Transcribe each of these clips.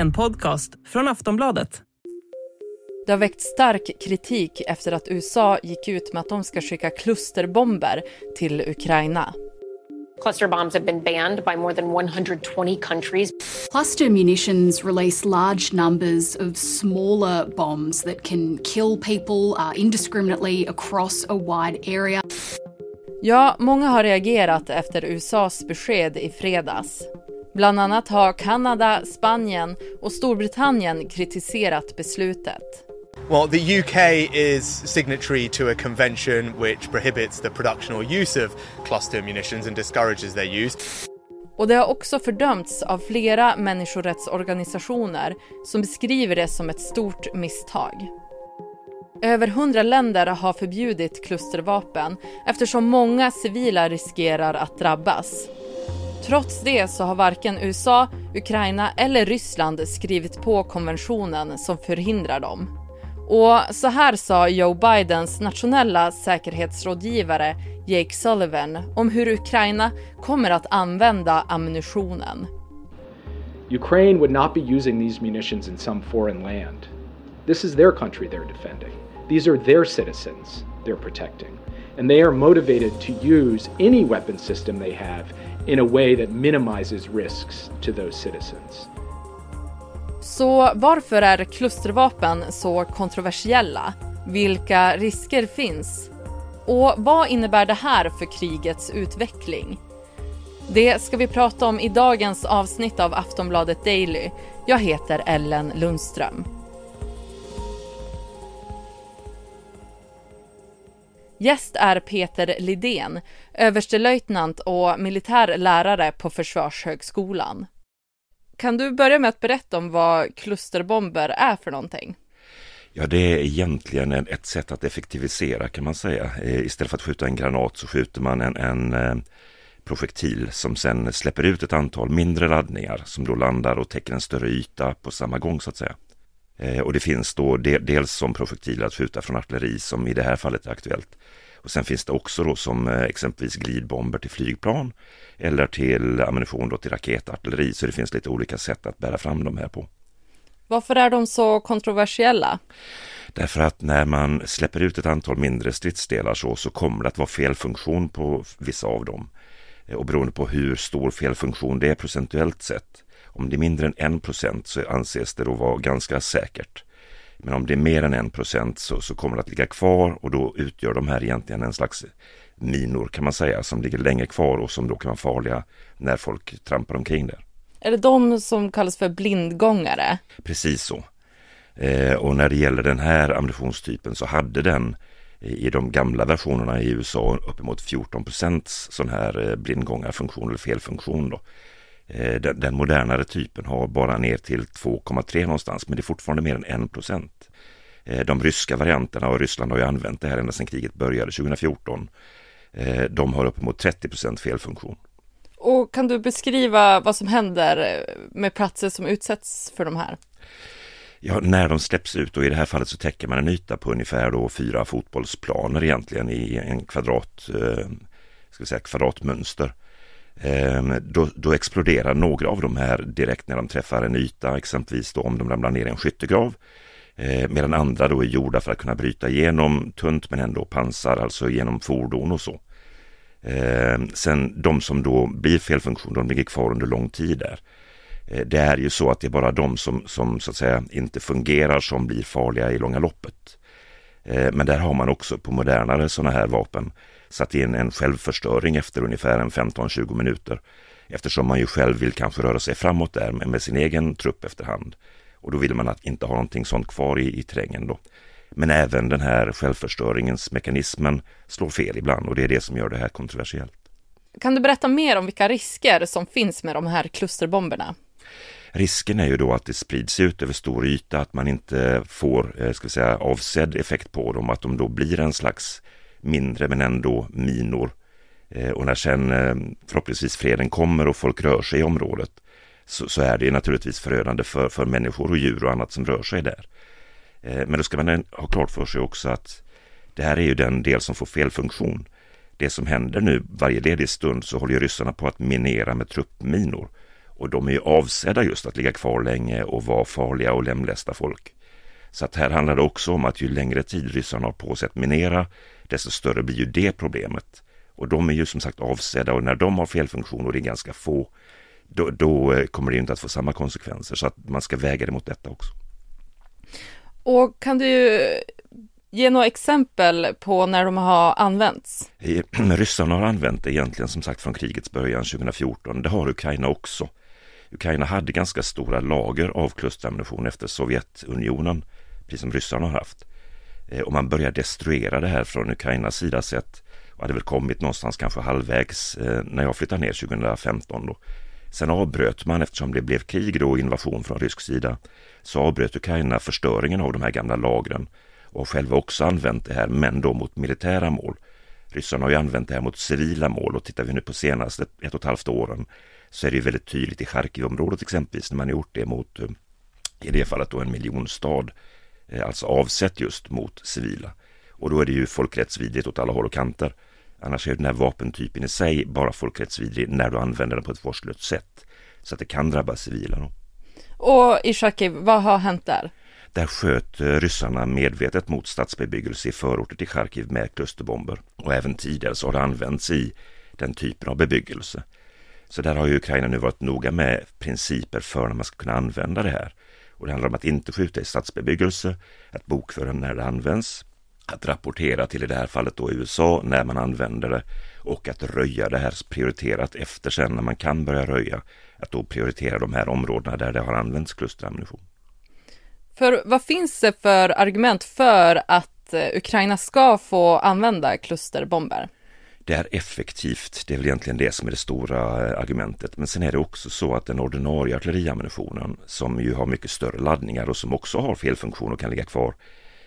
En podcast från Aftonbladet. Det har väckt stark kritik efter att USA gick ut med att de ska skicka klusterbomber till Ukraina. Cluster bombs have been banned by more than 120 countries. Cluster munitions release large numbers of smaller bombs that can kill people uh, indiscriminately across a wide area. Ja, många har reagerat efter USAs besked i fredags. Bland annat har Kanada, Spanien och Storbritannien kritiserat beslutet. Well, the UK is signatory to a convention which prohibits the production or use of cluster munitions and discourages their use. Och det har också fördömts av flera människorättsorganisationer som beskriver det som ett stort misstag. Över hundra länder har förbjudit klustervapen eftersom många civila riskerar att drabbas. Trots det så har varken USA, Ukraina eller Ryssland skrivit på konventionen som förhindrar dem. Och så här sa Joe Bidens nationella säkerhetsrådgivare Jake Sullivan om hur Ukraina kommer att använda ammunitionen. Ukraine would not be using these munitions in some foreign land. This is their country they're defending. These are their citizens they're protecting. And they are motivated to use any weapon system they have in a way that minimizes risks to those citizens. Så varför är klustervapen så kontroversiella? Vilka risker finns? Och vad innebär det här för krigets utveckling? Det ska vi prata om i dagens avsnitt av Aftonbladet Daily. Jag heter Ellen Lundström. Gäst är Peter Lidén, överstelöjtnant och militär lärare på Försvarshögskolan. Kan du börja med att berätta om vad klusterbomber är för någonting? Ja, det är egentligen ett sätt att effektivisera kan man säga. Eh, istället för att skjuta en granat så skjuter man en, en eh, projektil som sen släpper ut ett antal mindre laddningar som då landar och täcker en större yta på samma gång så att säga. Eh, och det finns då dels som projektiler att skjuta från artilleri som i det här fallet är aktuellt. Och sen finns det också då som exempelvis glidbomber till flygplan eller till ammunition då till raketartilleri. Så det finns lite olika sätt att bära fram de här på. Varför är de så kontroversiella? Därför att när man släpper ut ett antal mindre stridsdelar så, så kommer det att vara felfunktion på vissa av dem. Och beroende på hur stor felfunktion det är procentuellt sett. Om det är mindre än en procent så anses det då vara ganska säkert. Men om det är mer än en procent så, så kommer det att ligga kvar och då utgör de här egentligen en slags minor kan man säga som ligger längre kvar och som då kan vara farliga när folk trampar omkring där. Är det de som kallas för blindgångare? Precis så. Eh, och när det gäller den här ammunitionstypen så hade den i de gamla versionerna i USA uppemot 14 procents sån här eh, blindgångarfunktion eller felfunktion. Då. Eh, den, den, modernare typen har bara ner till 2,3 någonstans men det är fortfarande mer än 1 procent. Eh, de ryska varianterna och Ryssland har ju använt det här ända sedan kriget började 2014 Eh, de har uppemot 30 procent felfunktion. Och kan du beskriva vad som händer med platser som utsätts för de här? Ja, när de släpps ut och i det här fallet så täcker man en yta på ungefär då fyra fotbollsplaner egentligen i en kvadrat, ska vi säga kvadratmönster. Ehm, då, då, exploderar några av de här direkt när de träffar en yta, exempelvis då om de ramlar ner i en skyttegrav ehm, medan andra då är gjorda för att kunna bryta igenom tunt men ändå pansar, alltså genom fordon och så. Ehm, sen de som då blir felfunktion, de ligger kvar under lång tid där. Det är ju så att det är bara de som, som så att säga inte fungerar som blir farliga i långa loppet. Eh, men där har man också på modernare sådana här vapen satt in en självförstöring efter ungefär en 15-20 minuter. Eftersom man ju själv vill kanske röra sig framåt där med, med sin egen trupp efterhand. Och då vill man att inte ha någonting sånt kvar i, i terrängen då. Men även den här självförstöringens mekanismen slår fel ibland och det är det som gör det här kontroversiellt. Kan du berätta mer om vilka risker som finns med de här klusterbomberna? Risken är ju då att det sprids ut över stor yta, att man inte får eh, ska säga, avsedd effekt på dem, att de då blir en slags mindre men ändå minor. Eh, och när sen eh, förhoppningsvis freden kommer och folk rör sig i området så, så, är det naturligtvis förödande för, för människor och djur och annat som rör sig där. Men då ska man ha klart för sig också att det här är ju den del som får fel funktion. Det som händer nu varje ledig stund så håller ju ryssarna på att minera med truppminor. Och de är ju avsedda just att ligga kvar länge och vara farliga och lemlästa folk. Så att här handlar det också om att ju längre tid ryssarna har på sig att minera, desto större blir ju det problemet. Och de är ju som sagt avsedda och när de har felfunktioner, och det är ganska få, då, då eh, kommer det inte att få samma konsekvenser. Så att man ska väga det mot detta också. Och kan du ge några exempel på när de har använts? Ryssarna har använt det egentligen som sagt från krigets början 2014. Det har Ukraina också. Ukraina hade ganska stora lager av klusterammunition efter Sovjetunionen, precis som ryssarna har haft. Eh, och man började destruera det här från Ukrainas sida sett och hade väl kommit någonstans kanske halvvägs eh, när jag flyttade ner 2015 då. Sen avbröt man eftersom det blev krig då och invasion från rysk sida så avbröt Ukraina förstöringen av de här gamla lagren och själva också använt det här men då mot militära mål. Ryssarna har ju använt det här mot civila mål och tittar vi nu på senaste ett och ett halvt åren så är det väldigt tydligt i Charkivområdet exempelvis när man har gjort det mot, eh, i det fallet då en miljonstad, eh, alltså avsett just mot civila. Och då är det ju folkrättsvidrigt åt alla håll och kanter. Annars är den här vapentypen i sig bara folkrättsvidrig när du använder den på ett vårdslöst sätt. Så att det kan drabba civila. Då. Och i Charkiv, vad har hänt där? Där sköt eh, ryssarna medvetet mot stadsbebyggelse i förorter till Charkiv med klusterbomber. Och även tidigare så har det använts i den typen av bebyggelse. Så där har ju Ukraina nu varit noga med principer för när man ska kunna använda det här. Och det handlar om att inte skjuta i stadsbebyggelse, att bokföra när det används, att rapportera till i det här fallet då USA när man använder det och att röja det här prioriterat efter sen när man kan börja röja. Att då prioritera de här områdena där det har använts klusterammunition. För vad finns det för argument för att eh, Ukraina ska få använda klusterbomber? Det är effektivt, det är väl egentligen det som är det stora eh, argumentet. Men sen är det också så att den ordinarie artilleriammunitionen som ju har mycket större laddningar och som också har felfunktion och kan ligga kvar,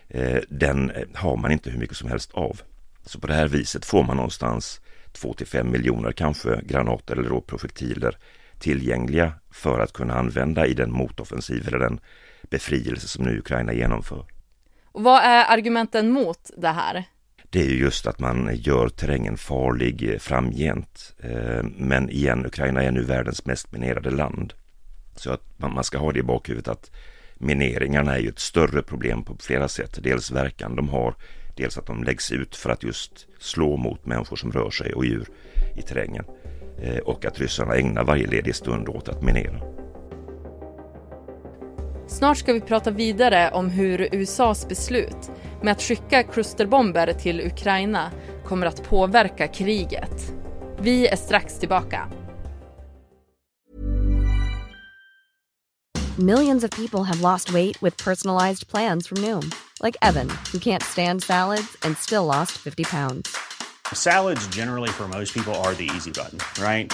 eh, den eh, har man inte hur mycket som helst av. Så på det här viset får man någonstans 2 till 5 miljoner kanske granater eller då projektiler tillgängliga för att kunna använda i den motoffensiv eller den befrielse som nu Ukraina genomför. Och vad är argumenten mot det här? Det är ju just att man gör terrängen farlig eh, framgent. Eh, men igen, Ukraina är nu världens mest minerade land. Så att man ska ha det i bakhuvudet att mineringarna är ju ett större problem på flera sätt. Dels verkan de har, dels att de läggs ut för att just slå mot människor som rör sig och djur i terrängen. Eh, och att ryssarna ägnar varje ledig stund åt att minera. Snart ska vi prata vidare om hur USAs beslut med att skicka klusterbomber till Ukraina kommer att påverka kriget. Vi är strax tillbaka. Millions of people have lost weight with personalized plans from Noom. Like Evan, who can't stand salads and still lost 50 pounds. Salads generally for most people are the easy button, right?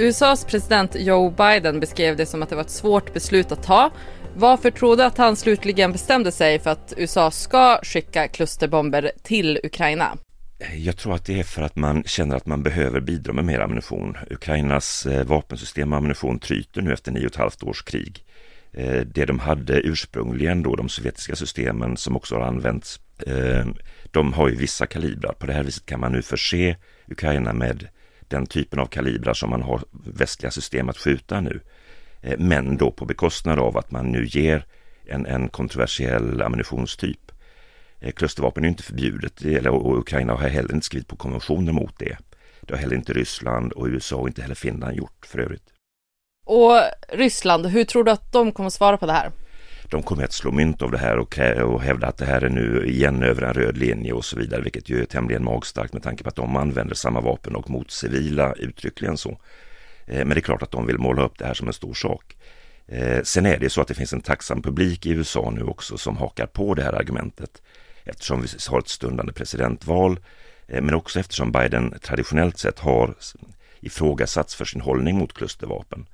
USAs president Joe Biden beskrev det som att det var ett svårt beslut att ta. Varför tror du att han slutligen bestämde sig för att USA ska skicka klusterbomber till Ukraina? Jag tror att det är för att man känner att man behöver bidra med mer ammunition. Ukrainas eh, vapensystem och ammunition tryter nu efter nio och ett halvt års krig. Eh, det de hade ursprungligen då, de sovjetiska systemen som också har använts, eh, de har ju vissa kalibrar. På det här viset kan man nu förse Ukraina med den typen av kalibrar som man har västliga system att skjuta nu. Eh, men då på bekostnad av att man nu ger en, en kontroversiell ammunitionstyp. Eh, klustervapen är inte förbjudet och Ukraina har heller inte skrivit på konventioner mot det. Det har heller inte Ryssland och USA och inte heller Finland gjort för övrigt. Och Ryssland, hur tror du att de kommer svara på det här? De kommer att slå mynt av det här och, och hävda att det här är nu igen över en röd linje och så vidare, vilket ju är tämligen magstarkt med tanke på att de använder samma vapen och mot civila uttryckligen så. Eh, men det är klart att de vill måla upp det här som en stor sak. Eh, sen är det så att det finns en tacksam publik i USA nu också som hakar på det här argumentet eftersom vi har ett stundande presidentval eh, men också eftersom Biden traditionellt sett har ifrågasatts för sin hållning mot klustervapen.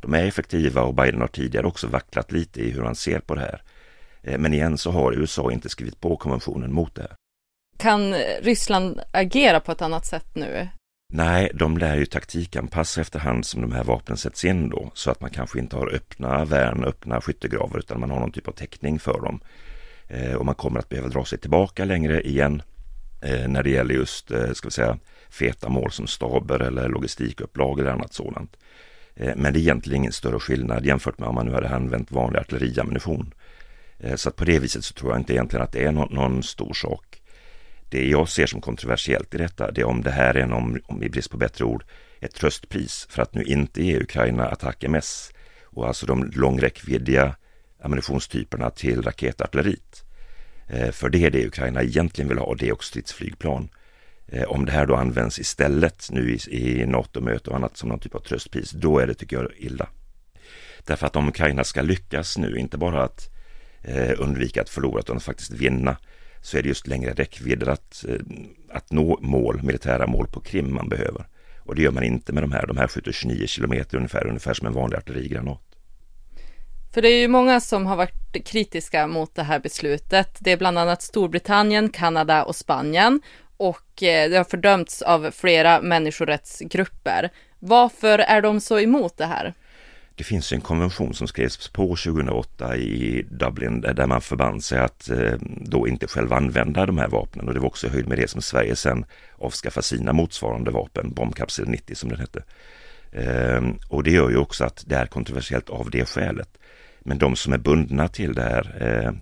De är effektiva och Biden har tidigare också vacklat lite i hur han ser på det här. Eh, men igen så har USA inte skrivit på konventionen mot det här. Kan Ryssland agera på ett annat sätt nu? Nej, de lär ju taktikanpassa efterhand som de här vapnen sätts in då, så att man kanske inte har öppna värn, öppna skyttegravar, utan man har någon typ av täckning för dem. Eh, och man kommer att behöva dra sig tillbaka längre igen eh, när det gäller just, ska vi säga, feta mål som staber eller logistikupplag eller annat sådant. Eh, men det är egentligen ingen större skillnad jämfört med om man nu hade använt vanlig artilleriammunition. Eh, så att på det viset så tror jag inte egentligen att det är någon, någon stor sak. Det jag ser som kontroversiellt i detta, det är om det här är, någon, om i brist på bättre ord, ett tröstpris för att nu inte ge Ukraina attack MS och alltså de långräckviddiga ammunitionstyperna till raketartilleriet. Eh, för det är det Ukraina egentligen vill ha och det är också stridsflygplan. Eh, om det här då används istället nu i, i NATO-möte och annat som någon typ av tröstpris, då är det, tycker jag, illa. Därför att om Ukraina ska lyckas nu, inte bara att eh, undvika att förlora utan att faktiskt vinna, så är det just längre räckvidder att, eh, att nå mål, militära mål på Krim man behöver. Och det gör man inte med de här. De här skjuter 29 kilometer ungefär, ungefär som en vanlig artillerigranat. För det är ju många som har varit kritiska mot det här beslutet. Det är bland annat Storbritannien, Kanada och Spanien och eh, det har fördömts av flera människorättsgrupper. Varför är de så emot det här? Det finns en konvention som skrevs på 2008 i Dublin där man förband sig att eh, då inte själv använda de här vapnen och det var också höjd med det som Sverige sen avskaffade sina motsvarande vapen, bombkapsel 90 som den hette. Ehm, och det gör ju också att det är kontroversiellt av det skälet. Men de som är bundna till det här eh,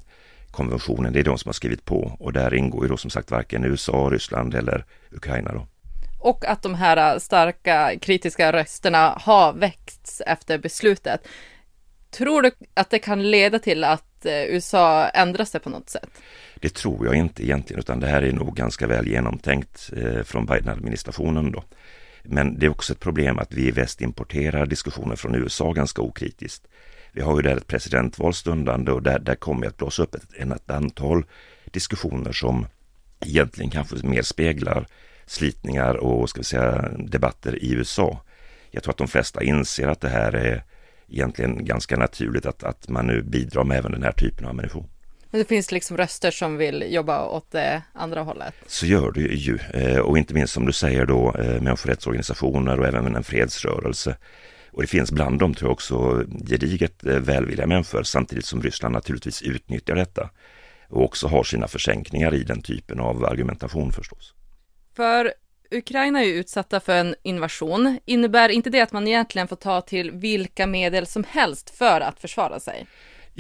konventionen, det är de som har skrivit på och där ingår ju då som sagt varken USA, Ryssland eller Ukraina då. Och att de här starka kritiska rösterna har väckts efter beslutet. Tror du att det kan leda till att eh, USA ändrar sig på något sätt? Det tror jag inte egentligen, utan det här är nog ganska väl genomtänkt eh, från Biden-administrationen då. Men det är också ett problem att vi i väst importerar diskussioner från USA ganska okritiskt. Vi har ju där ett presidentval stundande och där, där kommer att blåsa upp ett, ett antal diskussioner som egentligen kanske mer speglar slitningar och ska vi säga, debatter i USA. Jag tror att de flesta inser att det här är egentligen ganska naturligt att, att man nu bidrar med även den här typen av ammunition. Men det finns liksom röster som vill jobba åt det andra hållet? Så gör det ju, eh, och inte minst som du säger då eh, människorättsorganisationer och även en fredsrörelse. Och det finns bland dem tror jag också gediget eh, välvilliga människor samtidigt som Ryssland naturligtvis utnyttjar detta och också har sina försänkningar i den typen av argumentation förstås. För Ukraina är ju utsatta för en invasion. Innebär inte det att man egentligen får ta till vilka medel som helst för att försvara sig?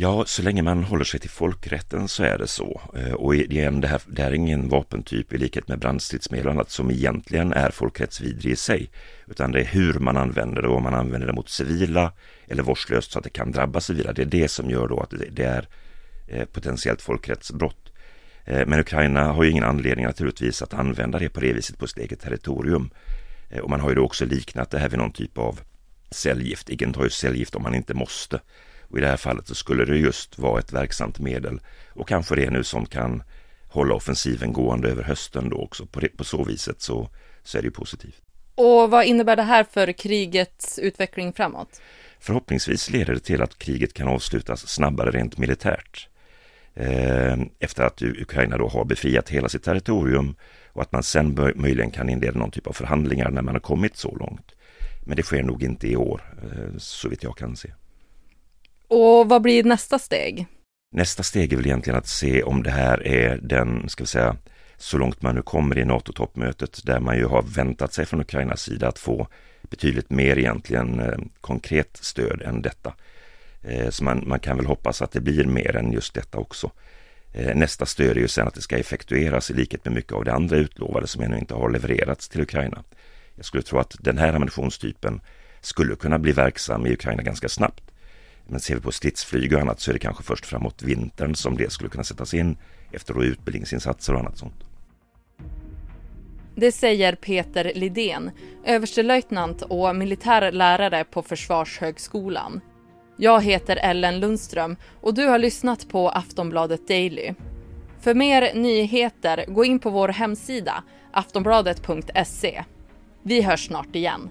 Ja, så länge man håller sig till folkrätten så är det så. Eh, och igen, det här, det här är ingen vapentyp i likhet med brandstridsmedel och annat som egentligen är folkrättsvidrig i sig. Utan det är hur man använder det och om man använder det mot civila eller vårdslöst så att det kan drabba civila. Det är det som gör då att det är eh, potentiellt folkrättsbrott. Eh, men Ukraina har ju ingen anledning naturligtvis att använda det på det viset på sitt eget territorium. Och man har ju då också liknat det här vid någon typ av cellgift. Ingen tar ju cellgift om man inte måste. Och i det här fallet så skulle det just vara ett verksamt medel och kanske det nu som kan hålla offensiven gående över hösten då också. På, det, på så viset så, så är det ju positivt. Och vad innebär det här för krigets utveckling framåt? Förhoppningsvis leder det till att kriget kan avslutas snabbare rent militärt. Eh, efter att Ukraina då har befriat hela sitt territorium och att man sen möjligen kan inleda någon typ av förhandlingar när man har kommit så långt. Men det sker nog inte i år, eh, så vitt jag kan se. Och vad blir nästa steg? Nästa steg är väl egentligen att se om det här är den, ska vi säga, så långt man nu kommer i NATO-toppmötet där man ju har väntat sig från Ukrainas sida att få betydligt mer egentligen eh, konkret stöd än detta. Eh, så man, man, kan väl hoppas att det blir mer än just detta också. Eh, nästa stöd är ju sen att det ska effektueras i likhet med mycket av det andra utlovade som ännu inte har levererats till Ukraina. Jag skulle tro att den här ammunitionstypen skulle kunna bli verksam i Ukraina ganska snabbt. Men ser vi på stridsflyg och annat så är det kanske först framåt vintern som det skulle kunna sättas in efter utbildningsinsatser och annat sånt. Det säger Peter Lidén, överstelöjtnant och militär lärare på Försvarshögskolan. Jag heter Ellen Lundström och du har lyssnat på Aftonbladet Daily. För mer nyheter, gå in på vår hemsida aftonbladet.se. Vi hörs snart igen.